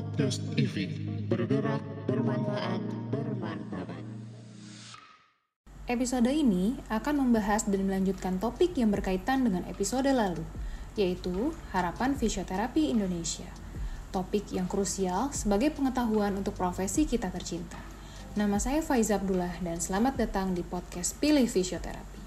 Podcast TV bergerak bermanfaat bermartabat. Episode ini akan membahas dan melanjutkan topik yang berkaitan dengan episode lalu, yaitu harapan fisioterapi Indonesia. Topik yang krusial sebagai pengetahuan untuk profesi kita tercinta. Nama saya Faiza Abdullah dan selamat datang di podcast Pilih Fisioterapi.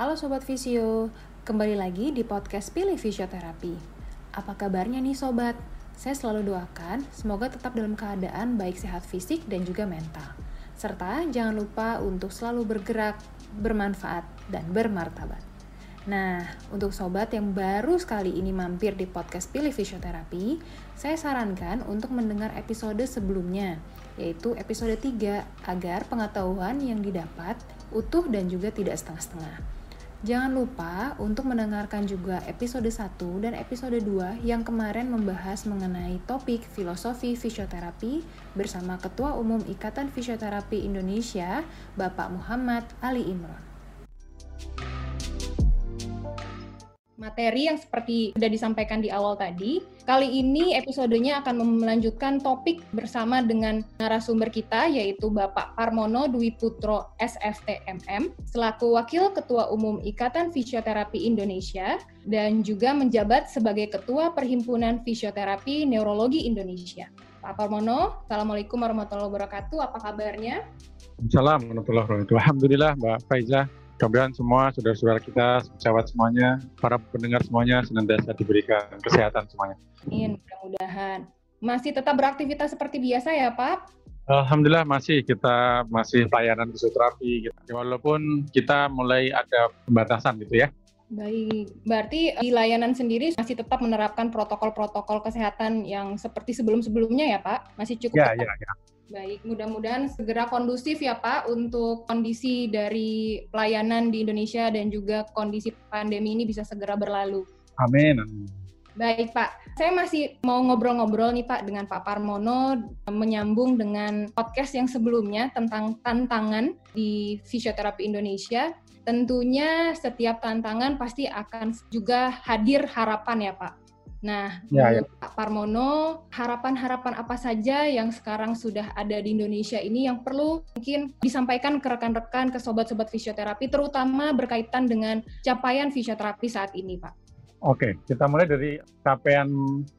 Halo Sobat Fisio, kembali lagi di podcast Pilih Fisioterapi. Apa kabarnya nih Sobat? Saya selalu doakan semoga tetap dalam keadaan baik sehat fisik dan juga mental. Serta jangan lupa untuk selalu bergerak, bermanfaat, dan bermartabat. Nah, untuk sobat yang baru sekali ini mampir di podcast Pilih Fisioterapi, saya sarankan untuk mendengar episode sebelumnya, yaitu episode 3, agar pengetahuan yang didapat utuh dan juga tidak setengah-setengah. Jangan lupa untuk mendengarkan juga episode 1 dan episode 2 yang kemarin membahas mengenai topik filosofi fisioterapi bersama Ketua Umum Ikatan Fisioterapi Indonesia, Bapak Muhammad Ali Imron. Materi yang seperti sudah disampaikan di awal tadi. Kali ini episodenya akan melanjutkan topik bersama dengan narasumber kita yaitu Bapak Parmono Dwi Putro SFTMM selaku Wakil Ketua Umum Ikatan Fisioterapi Indonesia dan juga menjabat sebagai Ketua Perhimpunan Fisioterapi Neurologi Indonesia. Pak Parmono, Assalamualaikum warahmatullahi wabarakatuh. Apa kabarnya? Assalamualaikum warahmatullahi wabarakatuh. Alhamdulillah Mbak Faiza mudah-mudahan semua saudara-saudara kita, sejawat semuanya, para pendengar semuanya senantiasa diberikan kesehatan semuanya. Amin, mudah-mudahan. Masih tetap beraktivitas seperti biasa ya Pak? Alhamdulillah masih kita masih layanan fisioterapi gitu. walaupun kita mulai ada pembatasan gitu ya. Baik, berarti di layanan sendiri masih tetap menerapkan protokol-protokol kesehatan yang seperti sebelum-sebelumnya ya Pak? Masih cukup ya, Ya, ya. Baik, mudah-mudahan segera kondusif ya Pak untuk kondisi dari pelayanan di Indonesia dan juga kondisi pandemi ini bisa segera berlalu. Amin. Baik Pak, saya masih mau ngobrol-ngobrol nih Pak dengan Pak Parmono menyambung dengan podcast yang sebelumnya tentang tantangan di fisioterapi Indonesia. Tentunya setiap tantangan pasti akan juga hadir harapan ya Pak Nah, ya, ya. Pak Parmono, harapan-harapan apa saja yang sekarang sudah ada di Indonesia ini yang perlu mungkin disampaikan ke rekan-rekan, ke sobat-sobat fisioterapi, terutama berkaitan dengan capaian fisioterapi saat ini, Pak? Oke, kita mulai dari capaian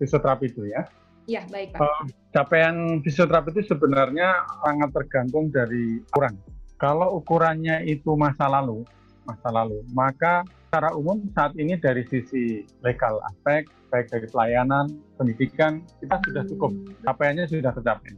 fisioterapi itu ya. Iya, baik Pak. Uh, capaian fisioterapi itu sebenarnya sangat tergantung dari ukuran. Kalau ukurannya itu masa lalu, masa lalu, maka secara umum saat ini dari sisi legal aspek, baik dari pelayanan, pendidikan, kita sudah cukup. Capaiannya sudah tercapai.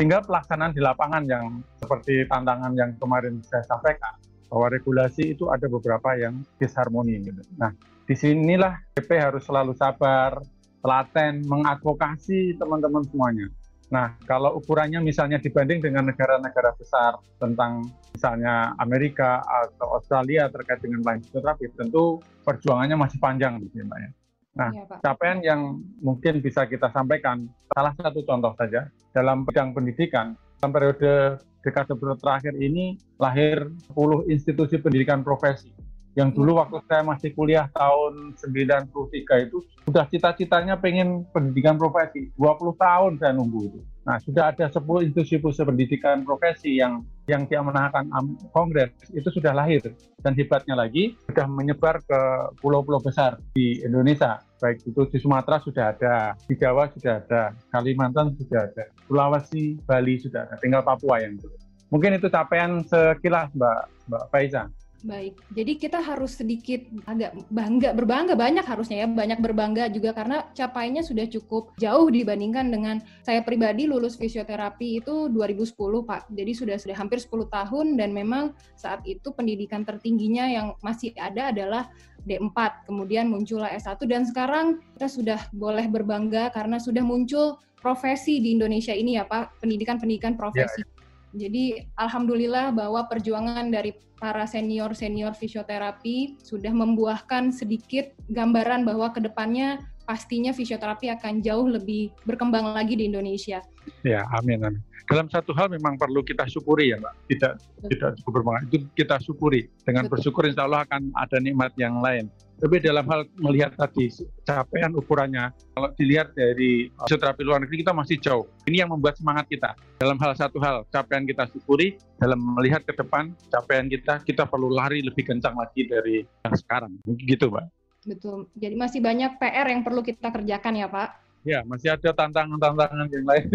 Tinggal pelaksanaan di lapangan yang seperti tantangan yang kemarin saya sampaikan, bahwa regulasi itu ada beberapa yang disharmoni. Gitu. Nah, di sinilah PP harus selalu sabar, telaten, mengadvokasi teman-teman semuanya. Nah, kalau ukurannya misalnya dibanding dengan negara-negara besar tentang misalnya Amerika atau Australia terkait dengan lain terapi, tentu perjuangannya masih panjang, gitu, Mbak ya. Nah, ya, capaian yang mungkin bisa kita sampaikan, salah satu contoh saja, dalam bidang pendidikan, dalam periode dekade terakhir ini lahir 10 institusi pendidikan profesi. Yang dulu waktu saya masih kuliah tahun 93 itu, sudah cita-citanya pengen pendidikan profesi. 20 tahun saya nunggu itu. Nah, sudah ada 10 institusi pendidikan profesi yang yang dia menahan kongres. Itu sudah lahir. Dan hebatnya lagi sudah menyebar ke pulau-pulau besar di Indonesia. Baik itu di Sumatera sudah ada di Jawa sudah ada Kalimantan sudah ada Sulawesi Bali sudah ada tinggal Papua yang itu. Mungkin itu capaian sekilas Mbak Mbak Faiza Baik, jadi kita harus sedikit agak bangga, berbangga banyak harusnya ya, banyak berbangga juga karena capaiannya sudah cukup jauh dibandingkan dengan saya pribadi lulus fisioterapi itu 2010 Pak. Jadi sudah sudah hampir 10 tahun dan memang saat itu pendidikan tertingginya yang masih ada adalah D4, kemudian muncullah S1 dan sekarang kita sudah boleh berbangga karena sudah muncul profesi di Indonesia ini ya Pak, pendidikan-pendidikan profesi. Ya, ya jadi alhamdulillah bahwa perjuangan dari para senior-senior fisioterapi sudah membuahkan sedikit gambaran bahwa ke depannya pastinya fisioterapi akan jauh lebih berkembang lagi di Indonesia. Ya, amin amin. Dalam satu hal memang perlu kita syukuri ya, Mbak. Tidak Betul. tidak cukup bermanfaat. Itu kita syukuri. Dengan Betul. bersyukur insya Allah akan ada nikmat yang lain. Tapi dalam hal melihat tadi capaian ukurannya, kalau dilihat dari fisioterapi luar negeri kita masih jauh. Ini yang membuat semangat kita. Dalam hal satu hal, capaian kita syukuri. Dalam melihat ke depan, capaian kita, kita perlu lari lebih kencang lagi dari yang sekarang. Gitu, Mbak. Betul. Jadi masih banyak PR yang perlu kita kerjakan ya, Pak. Ya, masih ada tantangan-tantangan yang lain.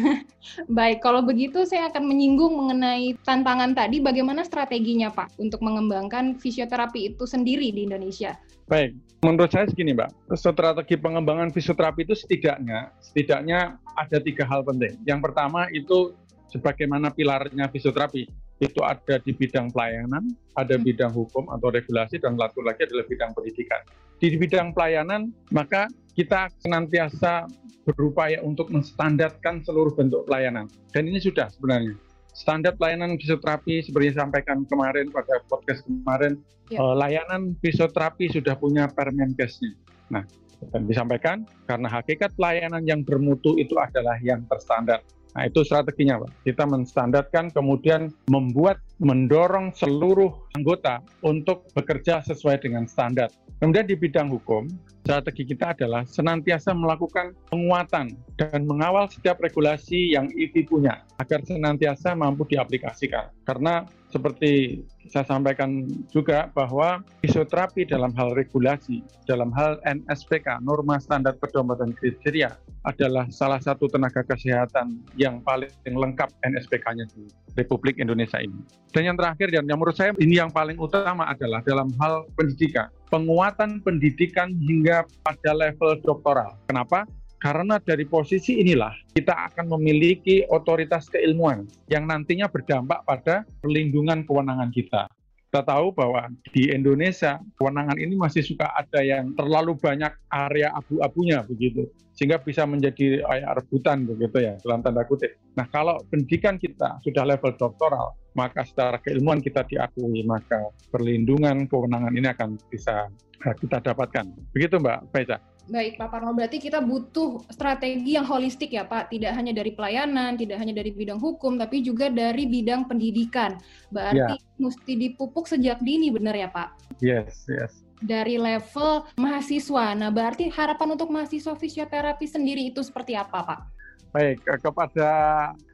Baik, kalau begitu saya akan menyinggung mengenai tantangan tadi. Bagaimana strateginya, Pak, untuk mengembangkan fisioterapi itu sendiri di Indonesia? Baik, menurut saya segini Mbak, strategi pengembangan fisioterapi itu setidaknya, setidaknya ada tiga hal penting. Yang pertama itu sebagaimana pilarnya fisioterapi, itu ada di bidang pelayanan, ada Hmm. bidang hukum atau regulasi, dan satu lagi adalah bidang pendidikan. Di bidang pelayanan, maka kita senantiasa berupaya untuk menstandarkan seluruh bentuk pelayanan. Dan ini sudah sebenarnya. Standar pelayanan fisioterapi seperti yang disampaikan kemarin pada podcast kemarin, Ya. eh, layanan fisioterapi sudah punya Permenkesnya. Nah, dan disampaikan karena hakikat pelayanan yang bermutu itu adalah yang terstandar. Nah, itu strateginya, Pak. Kita menstandarkan, kemudian membuat, mendorong seluruh anggota untuk bekerja sesuai dengan standar. Kemudian di bidang hukum, strategi kita adalah senantiasa melakukan penguatan dan mengawal setiap regulasi yang IFI punya agar senantiasa mampu diaplikasikan. Karena seperti saya sampaikan juga bahwa fisioterapi dalam hal regulasi, dalam hal NSPK, norma standar pedoman dan kriteria, adalah salah satu tenaga kesehatan yang paling lengkap NSPK-nya di Republik Indonesia ini. Dan yang terakhir, dan yang menurut saya ini yang paling utama adalah dalam hal pendidikan. Penguatan pendidikan hingga pada level doktoral. Kenapa? Karena dari posisi inilah kita akan memiliki otoritas keilmuan yang nantinya berdampak pada perlindungan kewenangan kita. Kita tahu bahwa di Indonesia kewenangan ini masih suka ada yang terlalu banyak area abu-abunya begitu, sehingga bisa menjadi kayak rebutan begitu ya dalam tanda kutip. Nah kalau pendidikan kita sudah level doktoral, maka secara keilmuan kita diakui, maka perlindungan kewenangan ini akan bisa eh, kita dapatkan. Begitu Mbak Faiza. Baik, Pak Parno, berarti kita butuh strategi yang holistik ya, Pak. Tidak hanya dari pelayanan, tidak hanya dari bidang hukum, tapi juga dari bidang pendidikan. Berarti mesti dipupuk sejak dini, benar ya, Pak? Yes, yes. Dari level mahasiswa. Nah, berarti harapan untuk mahasiswa fisioterapi sendiri itu seperti apa, Pak? Baik, eh, kepada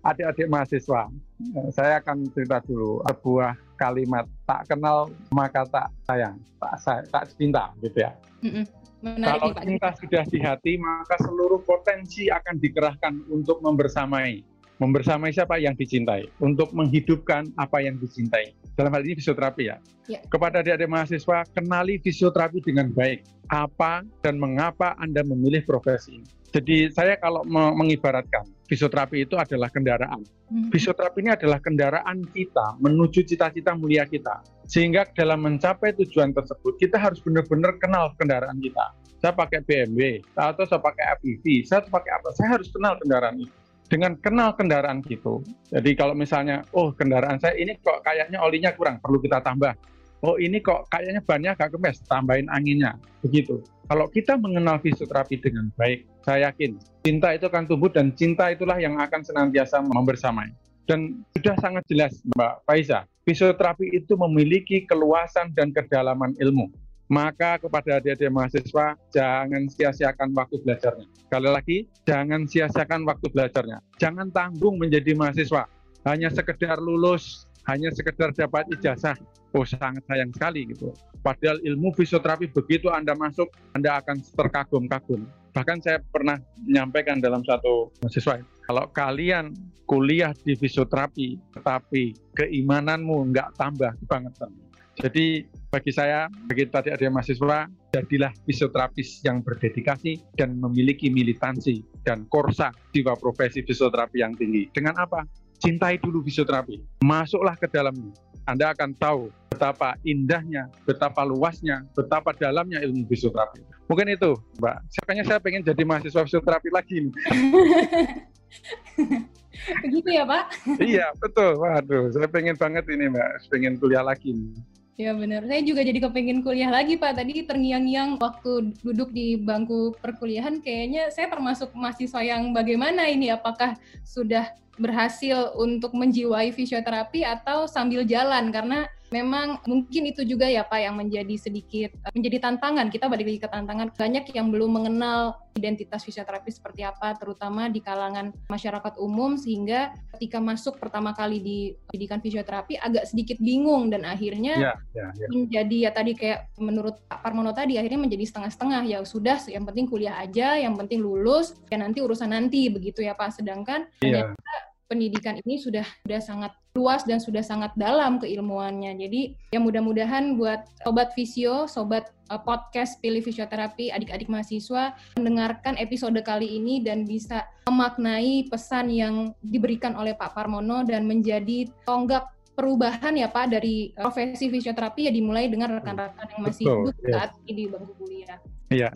adik-adik mahasiswa, eh, saya akan cerita dulu sebuah kalimat tak kenal maka tak sayang, tak say- tak cinta gitu ya. Mm-mm. Menarik Kalau nih, Pak. cinta sudah di hati, maka seluruh potensi akan dikerahkan untuk membersamai. Membersamai siapa yang dicintai, untuk menghidupkan apa yang dicintai. Dalam hal ini fisioterapi ya. Ya. Kepada adik-adik mahasiswa, kenali fisioterapi dengan baik. Apa dan mengapa Anda memilih profesi ini. Jadi saya kalau me- mengibaratkan, fisioterapi itu adalah kendaraan. Mhm. Fisioterapi ini adalah kendaraan kita menuju cita-cita mulia kita. Sehingga dalam mencapai tujuan tersebut, kita harus benar-benar kenal kendaraan kita. Saya pakai BMW, atau saya pakai FEV, saya pakai apa? Saya harus kenal kendaraan itu. Dengan kenal kendaraan gitu. Jadi kalau misalnya, oh kendaraan saya ini kok kayaknya olinya kurang, perlu kita tambah. Oh ini kok kayaknya bannya agak kempes, tambahin anginnya. Begitu. Kalau kita mengenal fisioterapi dengan baik, saya yakin cinta itu akan tumbuh dan cinta itulah yang akan senantiasa membersamai. Dan sudah sangat jelas Mbak Faiza, fisioterapi itu memiliki keluasan dan kedalaman ilmu. Maka kepada adik-adik mahasiswa, jangan sia-siakan waktu belajarnya. Sekali lagi, jangan sia-siakan waktu belajarnya. Jangan tanggung menjadi mahasiswa. Hanya sekedar lulus, hanya sekedar dapat ijazah. Oh, sangat sayang sekali gitu. Padahal ilmu fisioterapi begitu Anda masuk, Anda akan terkagum-kagum. Bahkan saya pernah menyampaikan dalam satu mahasiswa, kalau kalian kuliah di fisioterapi, tetapi keimananmu nggak tambah banget. Jadi bagi saya, bagi tadi ada mahasiswa, jadilah fisioterapis yang berdedikasi dan memiliki militansi dan korsa jiwa profesi fisioterapi yang tinggi. Dengan apa? Cintai dulu fisioterapi. Masuklah ke dalamnya. Anda akan tahu betapa indahnya, betapa luasnya, betapa dalamnya ilmu fisioterapi. Mungkin itu, Mbak. Makanya saya pengen jadi mahasiswa fisioterapi lagi. Begitu ya, Pak? iya, betul. Waduh, saya pengen banget ini, Mbak. Pengen kuliah lagi. Ya benar. Saya juga jadi kepengen kuliah lagi Pak. Tadi terngiang-ngiang waktu duduk di bangku perkuliahan kayaknya saya termasuk mahasiswa yang bagaimana ini? Apakah sudah berhasil untuk menjiwai fisioterapi atau sambil jalan? Karena memang mungkin itu juga ya Pak yang menjadi sedikit menjadi tantangan kita balik lagi ke tantangan banyak yang belum mengenal identitas fisioterapi seperti apa terutama di kalangan masyarakat umum sehingga ketika masuk pertama kali di pendidikan fisioterapi agak sedikit bingung dan akhirnya ya, ya, ya. menjadi ya tadi kayak menurut Pak Parmono tadi akhirnya menjadi setengah-setengah ya sudah yang penting kuliah aja yang penting lulus ya nanti urusan nanti begitu ya Pak sedangkan ya pendidikan ini sudah sudah sangat luas dan sudah sangat dalam keilmuannya. Jadi ya mudah-mudahan buat sobat visio, sobat uh, podcast pilih fisioterapi, adik-adik mahasiswa mendengarkan episode kali ini dan bisa memaknai pesan yang diberikan oleh Pak Parmono dan menjadi tonggak perubahan ya Pak dari profesi fisioterapi ya dimulai dengan rekan-rekan yang masih hidup yes. saat ini di bangku kuliah. Iya.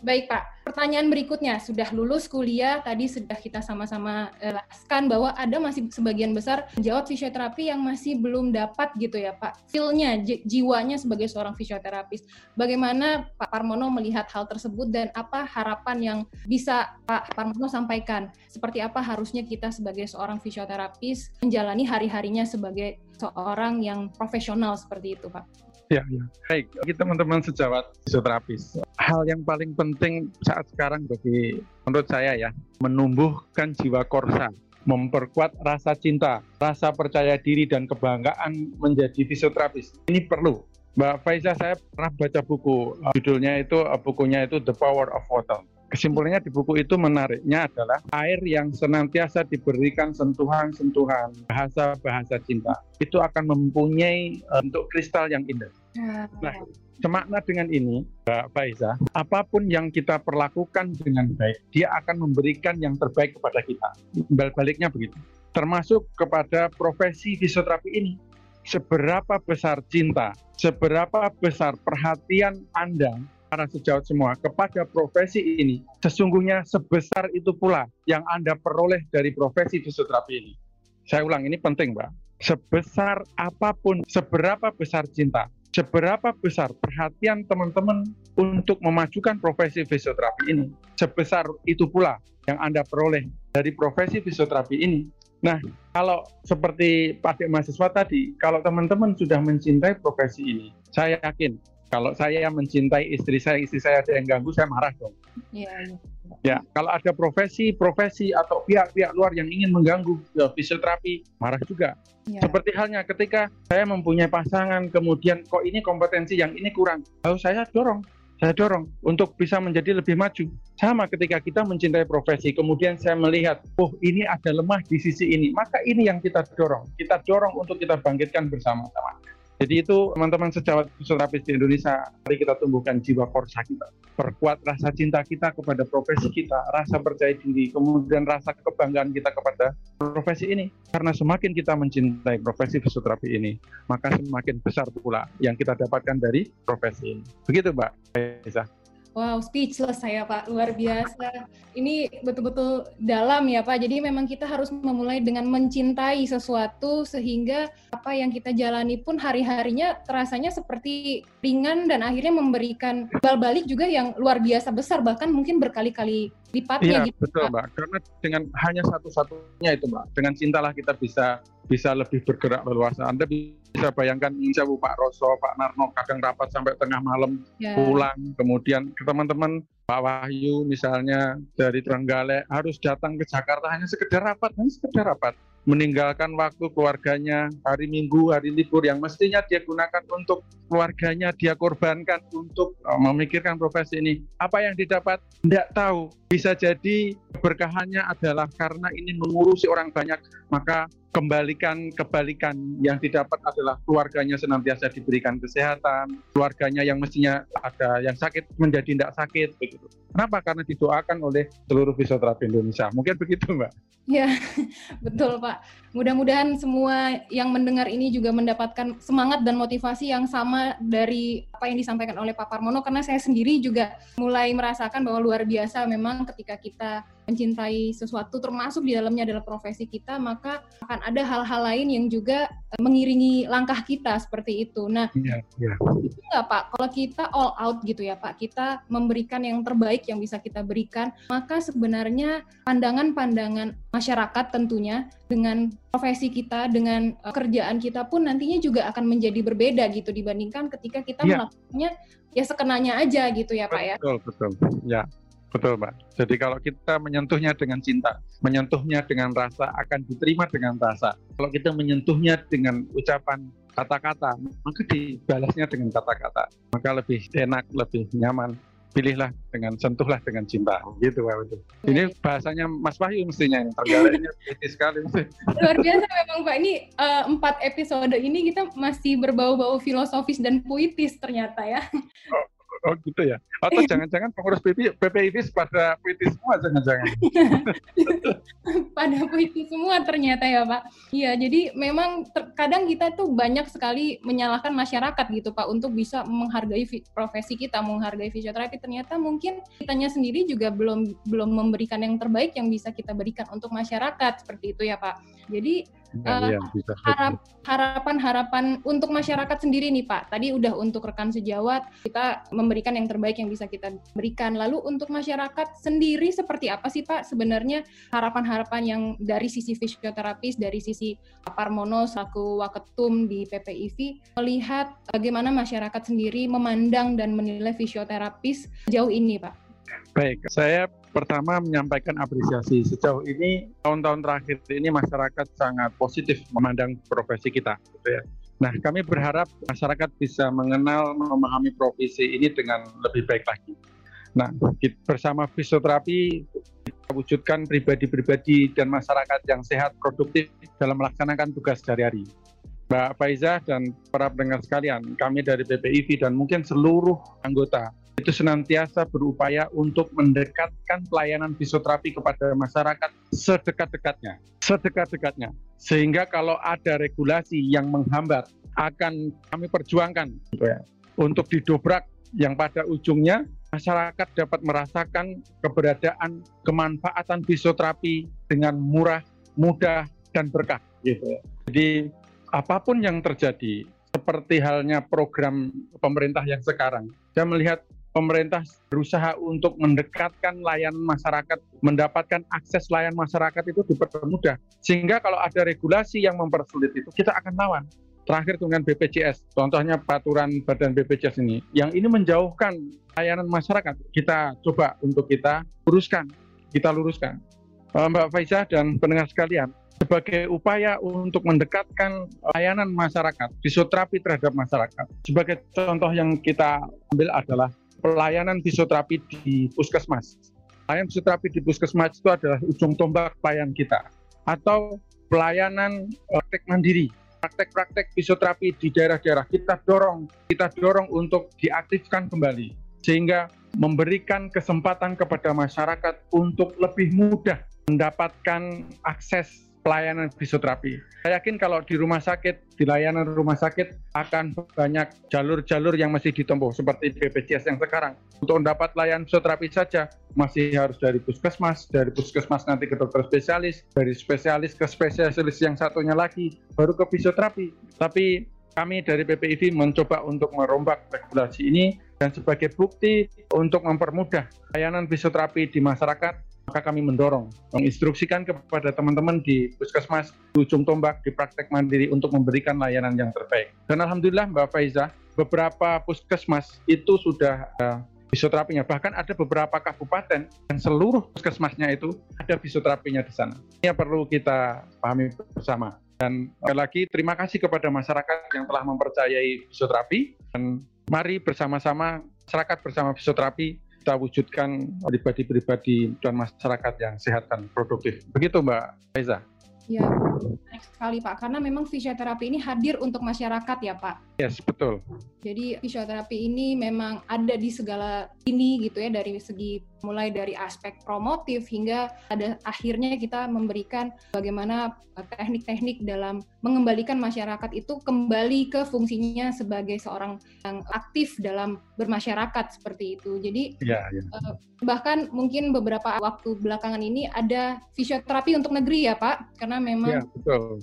Baik Pak, pertanyaan berikutnya sudah lulus kuliah tadi sudah kita sama-sama jelaskan bahwa ada masih sebagian besar jawab fisioterapi yang masih belum dapat gitu ya Pak. Feelnya, jiwanya sebagai seorang fisioterapis. Bagaimana Pak Parmono melihat hal tersebut dan apa harapan yang bisa Pak Parmono sampaikan? Seperti apa harusnya kita sebagai seorang fisioterapis menjalani hari-harinya sebagai seorang yang profesional seperti itu Pak? Ya, ya. Baik, bagi teman-teman sejawat fisioterapis, hal yang paling penting saat sekarang bagi menurut saya ya, menumbuhkan jiwa korsa, memperkuat rasa cinta, rasa percaya diri dan kebanggaan menjadi fisioterapis. Ini perlu. Mbak Faiza, saya pernah baca buku, judulnya itu bukunya itu The Power of Water Kesimpulannya di buku itu menariknya adalah air yang senantiasa diberikan sentuhan-sentuhan bahasa-bahasa cinta itu akan mempunyai bentuk kristal yang indah. Ya. Nah, semakna dengan ini, Mbak Faiza, apa pun yang kita perlakukan dengan baik, dia akan memberikan yang terbaik kepada kita. Baliknya begitu. Termasuk kepada profesi fisioterapi ini. Seberapa besar cinta, seberapa besar perhatian Anda para sejawat semua kepada profesi ini sesungguhnya sebesar itu pula yang Anda peroleh dari profesi fisioterapi ini. Saya ulang ini penting, Mbak. Sebesar apa pun, seberapa besar cinta, seberapa besar perhatian teman-teman untuk memajukan profesi fisioterapi ini, sebesar itu pula yang Anda peroleh dari profesi fisioterapi ini. Nah, kalau seperti Pak mahasiswa tadi, kalau teman-teman sudah mencintai profesi ini, saya yakin kalau saya mencintai istri saya, istri saya ada yang ganggu, saya marah dong. Iya. iya. Ya, kalau ada profesi, profesi atau pihak-pihak luar yang ingin mengganggu ya, fisioterapi, marah juga. Ya. Seperti halnya ketika saya mempunyai pasangan, kemudian kok ini kompetensi yang ini kurang, lalu saya dorong, saya dorong untuk bisa menjadi lebih maju. Sama ketika kita mencintai profesi, kemudian saya melihat, oh ini ada lemah di sisi ini, maka ini yang kita dorong. Kita dorong untuk kita bangkitkan bersama-sama. Jadi itu teman-teman sejawat fisioterapis di Indonesia, mari kita tumbuhkan jiwa korsa kita. Perkuat rasa cinta kita kepada profesi kita, rasa percaya diri, kemudian rasa kebanggaan kita kepada profesi ini. Karena semakin kita mencintai profesi fisioterapi ini, maka semakin besar pula yang kita dapatkan dari profesi ini. Begitu Mbak Aisyah. Wow, speechless saya Pak, luar biasa. Ini betul-betul dalam ya Pak. Jadi memang kita harus memulai dengan mencintai sesuatu sehingga apa yang kita jalani pun hari-harinya terasanya seperti ringan dan akhirnya memberikan bal balik juga yang luar biasa besar bahkan mungkin berkali-kali lipatnya iya, gitu. betul Mbak. Karena dengan hanya satu-satunya itu Mbak, dengan cintalah kita bisa bisa lebih bergerak leluasa. Anda bisa bayangkan misalnya Pak Roso, Pak Narno kadang rapat sampai tengah malam yeah. pulang, kemudian ke teman-teman Pak Wahyu misalnya dari Trenggalek harus datang ke Jakarta hanya sekedar rapat, hanya sekedar rapat meninggalkan waktu keluarganya hari Minggu, hari libur yang mestinya dia gunakan untuk keluarganya, dia korbankan untuk uh, memikirkan profesi ini. Apa yang didapat? Tidak tahu. Bisa jadi keberkahannya adalah karena ini mengurusi orang banyak, maka kembalikan kebalikan yang didapat adalah keluarganya senantiasa diberikan kesehatan, keluarganya yang mestinya ada yang sakit menjadi tidak sakit begitu. Kenapa? Karena didoakan oleh seluruh fisioterapi Indonesia. Mungkin begitu, Mbak. Ya, betul Pak. Mudah-mudahan semua yang mendengar ini juga mendapatkan semangat dan motivasi yang sama dari apa yang disampaikan oleh Pak Parmono karena saya sendiri juga mulai merasakan bahwa luar biasa memang ketika kita mencintai sesuatu termasuk di dalamnya adalah profesi kita maka akan ada hal-hal lain yang juga eh, mengiringi langkah kita seperti itu. Nah, Iya, iya. itu nggak Pak, kalau kita all out gitu ya Pak, kita memberikan yang terbaik yang bisa kita berikan, maka sebenarnya pandangan-pandangan masyarakat tentunya dengan profesi kita, dengan uh, kerjaan kita pun nantinya juga akan menjadi berbeda gitu dibandingkan ketika kita Iya. melakukannya ya sekenanya aja gitu ya Pak ya. Betul, betul. Ya, betul, Mbak. Jadi kalau kita menyentuhnya dengan cinta, menyentuhnya dengan rasa, akan diterima dengan rasa. Kalau kita menyentuhnya dengan ucapan kata-kata, maka dibalasnya dengan kata-kata. Maka lebih enak, lebih nyaman. Pilihlah dengan, sentuhlah dengan cinta. Gitu, Pak. Betul. Ini bahasanya Mas Wahyu mestinya ini. Tergalaknya kritis sekali. Luar biasa memang Pak, ini eh, empat episode ini kita masih berbau-bau filosofis dan puitis ternyata ya. Oh gitu ya? Atau jangan-jangan pengurus PP, PPID pada puitis semua jangan-jangan. pada puisi semua ternyata ya Pak. Iya, jadi memang terkadang kita tuh banyak sekali menyalahkan masyarakat gitu Pak untuk bisa menghargai profesi kita, menghargai fisioterapi. Ternyata mungkin kitanya sendiri juga belum belum memberikan yang terbaik yang bisa kita berikan untuk masyarakat seperti itu ya Pak. Jadi Ya, Eh, iya, bisa. harap harapan-harapan untuk masyarakat sendiri nih Pak. Tadi udah untuk rekan sejawat kita memberikan yang terbaik yang bisa kita berikan. Lalu untuk masyarakat sendiri seperti apa sih Pak sebenarnya harapan-harapan yang dari sisi fisioterapis, dari sisi Parmono selaku waketum di PPIV melihat bagaimana masyarakat sendiri memandang dan menilai fisioterapis sejauh ini Pak. Baik, saya pertama menyampaikan apresiasi. Sejauh ini, tahun-tahun terakhir ini masyarakat sangat positif memandang profesi kita. Gitu ya. Nah, kami berharap masyarakat bisa mengenal, memahami profesi ini dengan lebih baik lagi. Nah, bersama fisioterapi, kita wujudkan pribadi-pribadi dan masyarakat yang sehat, produktif dalam melaksanakan tugas sehari-hari. Mbak Faiza dan para pendengar sekalian, kami dari PPIV dan mungkin seluruh anggota itu senantiasa berupaya untuk mendekatkan pelayanan fisioterapi kepada masyarakat sedekat-dekatnya, sedekat-dekatnya. Sehingga kalau ada regulasi yang menghambat, akan kami perjuangkan gitu ya, untuk didobrak yang pada ujungnya masyarakat dapat merasakan keberadaan kemanfaatan fisioterapi dengan murah, mudah, dan berkah. Gitu ya. Jadi apa pun yang terjadi, seperti halnya program pemerintah yang sekarang, saya melihat pemerintah berusaha untuk mendekatkan layanan masyarakat, mendapatkan akses layanan masyarakat itu dipermudah. Sehingga kalau ada regulasi yang mempersulit itu, kita akan lawan. Terakhir dengan BPJS, contohnya peraturan Badan BPJS ini, yang ini menjauhkan layanan masyarakat, kita coba untuk kita luruskan, kita luruskan. Eh, Mbak Faiza dan pendengar sekalian, sebagai upaya untuk mendekatkan layanan masyarakat, fisioterapi terhadap masyarakat. Sebagai contoh yang kita ambil adalah pelayanan fisioterapi di puskesmas. Pelayanan fisioterapi di puskesmas itu adalah ujung tombak pelayanan kita. Atau pelayanan praktek mandiri, praktek-praktek fisioterapi di daerah-daerah kita dorong, kita dorong untuk diaktifkan kembali sehingga memberikan kesempatan kepada masyarakat untuk lebih mudah mendapatkan akses pelayanan fisioterapi. Saya yakin kalau di rumah sakit, di layanan rumah sakit akan banyak jalur-jalur yang masih ditempuh seperti BPJS yang sekarang. Untuk mendapat layanan fisioterapi saja masih harus dari puskesmas, dari puskesmas nanti ke dokter spesialis, dari spesialis ke spesialis yang satunya lagi baru ke fisioterapi. Tapi kami dari PPIV mencoba untuk merombak regulasi ini dan sebagai bukti untuk mempermudah layanan fisioterapi di masyarakat maka kami mendorong, menginstruksikan kepada teman-teman di puskesmas, di ujung tombak, di praktek mandiri untuk memberikan layanan yang terbaik. Dan Alhamdulillah Mbak Faiza, beberapa puskesmas itu sudah uh, fisioterapinya. Bahkan ada beberapa kabupaten yang seluruh puskesmasnya itu ada fisioterapinya di sana. Ini yang perlu kita pahami bersama. Dan sekali lagi terima kasih kepada masyarakat yang telah mempercayai fisioterapi. Dan mari bersama-sama, masyarakat bersama fisioterapi, kita wujudkan pribadi-pribadi dan masyarakat yang sehat dan produktif. Begitu Mbak Faiza. Ya, menarik sekali Pak, karena memang fisioterapi ini hadir untuk masyarakat ya Pak. Yes, betul. Jadi fisioterapi ini memang ada di segala ini gitu ya, dari segi mulai dari aspek promotif hingga ada akhirnya kita memberikan bagaimana eh, teknik-teknik dalam mengembalikan masyarakat itu kembali ke fungsinya sebagai seorang yang aktif dalam bermasyarakat seperti itu. Jadi ya, ya. bahkan mungkin beberapa waktu belakangan ini ada fisioterapi untuk negeri ya Pak, karena memang ya, betul.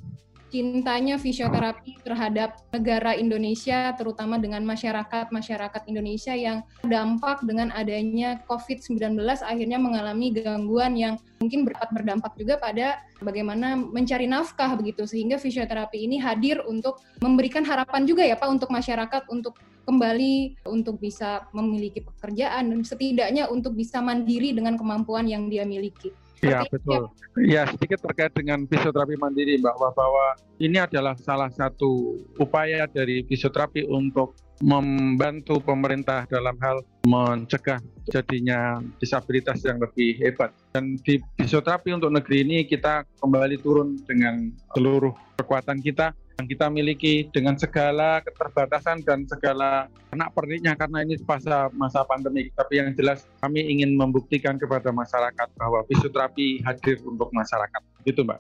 Cintanya fisioterapi terhadap negara Indonesia, terutama dengan masyarakat-masyarakat Indonesia yang dampak dengan adanya COVID-19 akhirnya mengalami gangguan yang mungkin berdampak berdampak juga pada bagaimana mencari nafkah begitu sehingga fisioterapi ini hadir untuk memberikan harapan juga ya Pak untuk masyarakat untuk kembali untuk bisa memiliki pekerjaan dan setidaknya untuk bisa mandiri dengan kemampuan yang dia miliki. Iya betul. Ya sedikit terkait dengan fisioterapi mandiri Mbak bahwa ini adalah salah satu upaya dari fisioterapi untuk membantu pemerintah dalam hal mencegah jadinya disabilitas yang lebih hebat. Dan di fisioterapi untuk negeri ini kita kembali turun dengan seluruh kekuatan kita yang kita miliki dengan segala keterbatasan dan segala anak perniknya karena ini masa masa pandemi. Tapi yang jelas kami ingin membuktikan kepada masyarakat bahwa fisioterapi hadir untuk masyarakat. Gitu Mbak.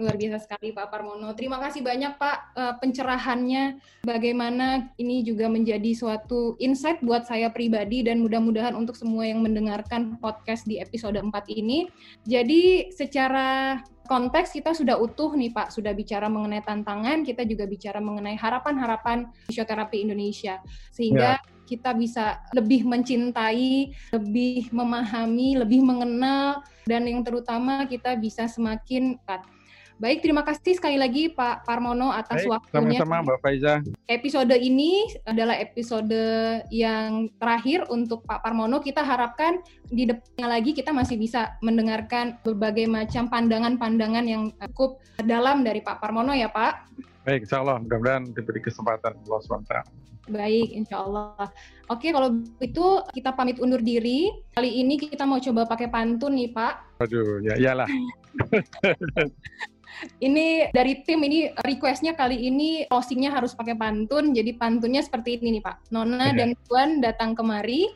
Luar biasa sekali Pak Parmono. Terima kasih banyak Pak uh, pencerahannya. Bagaimana ini juga menjadi suatu insight buat saya pribadi dan mudah-mudahan untuk semua yang mendengarkan podcast di episode 4 ini. Jadi secara konteks kita sudah utuh nih Pak, sudah bicara mengenai tantangan, kita juga bicara mengenai harapan-harapan fisioterapi Indonesia. Sehingga ya kita bisa lebih mencintai, lebih memahami, lebih mengenal, dan yang terutama kita bisa semakin Baik, terima kasih sekali lagi Pak Parmono atas Baik, waktunya. Sama-sama Mbak Faiza. Episode ini adalah episode yang terakhir untuk Pak Parmono. Kita harapkan di depannya lagi kita masih bisa mendengarkan berbagai macam pandangan-pandangan yang cukup dalam dari Pak Parmono ya Pak. Baik, insya Allah. Mudah-mudahan diberi kesempatan Allah SWT. Baik, insya Allah. Oke, kalau itu kita pamit undur diri. Kali ini kita mau coba pakai pantun nih, Pak. Aduh, ya iyalah. ini dari tim ini requestnya kali ini closingnya harus pakai pantun. Jadi pantunnya seperti ini nih Pak. Nona dan Tuan datang kemari.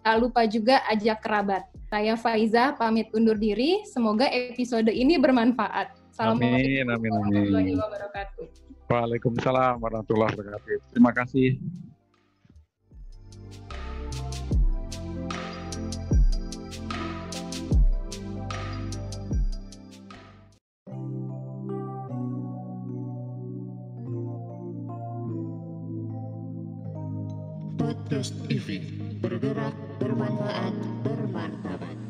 Tak lupa juga ajak kerabat. Saya Faiza pamit undur diri. Semoga episode ini bermanfaat. Assalamualaikum warahmatullahi wabarakatuh. Waalaikumsalam warahmatullahi wabarakatuh. Terima kasih. Podcast TV bergerak bermanfaat bermartabat.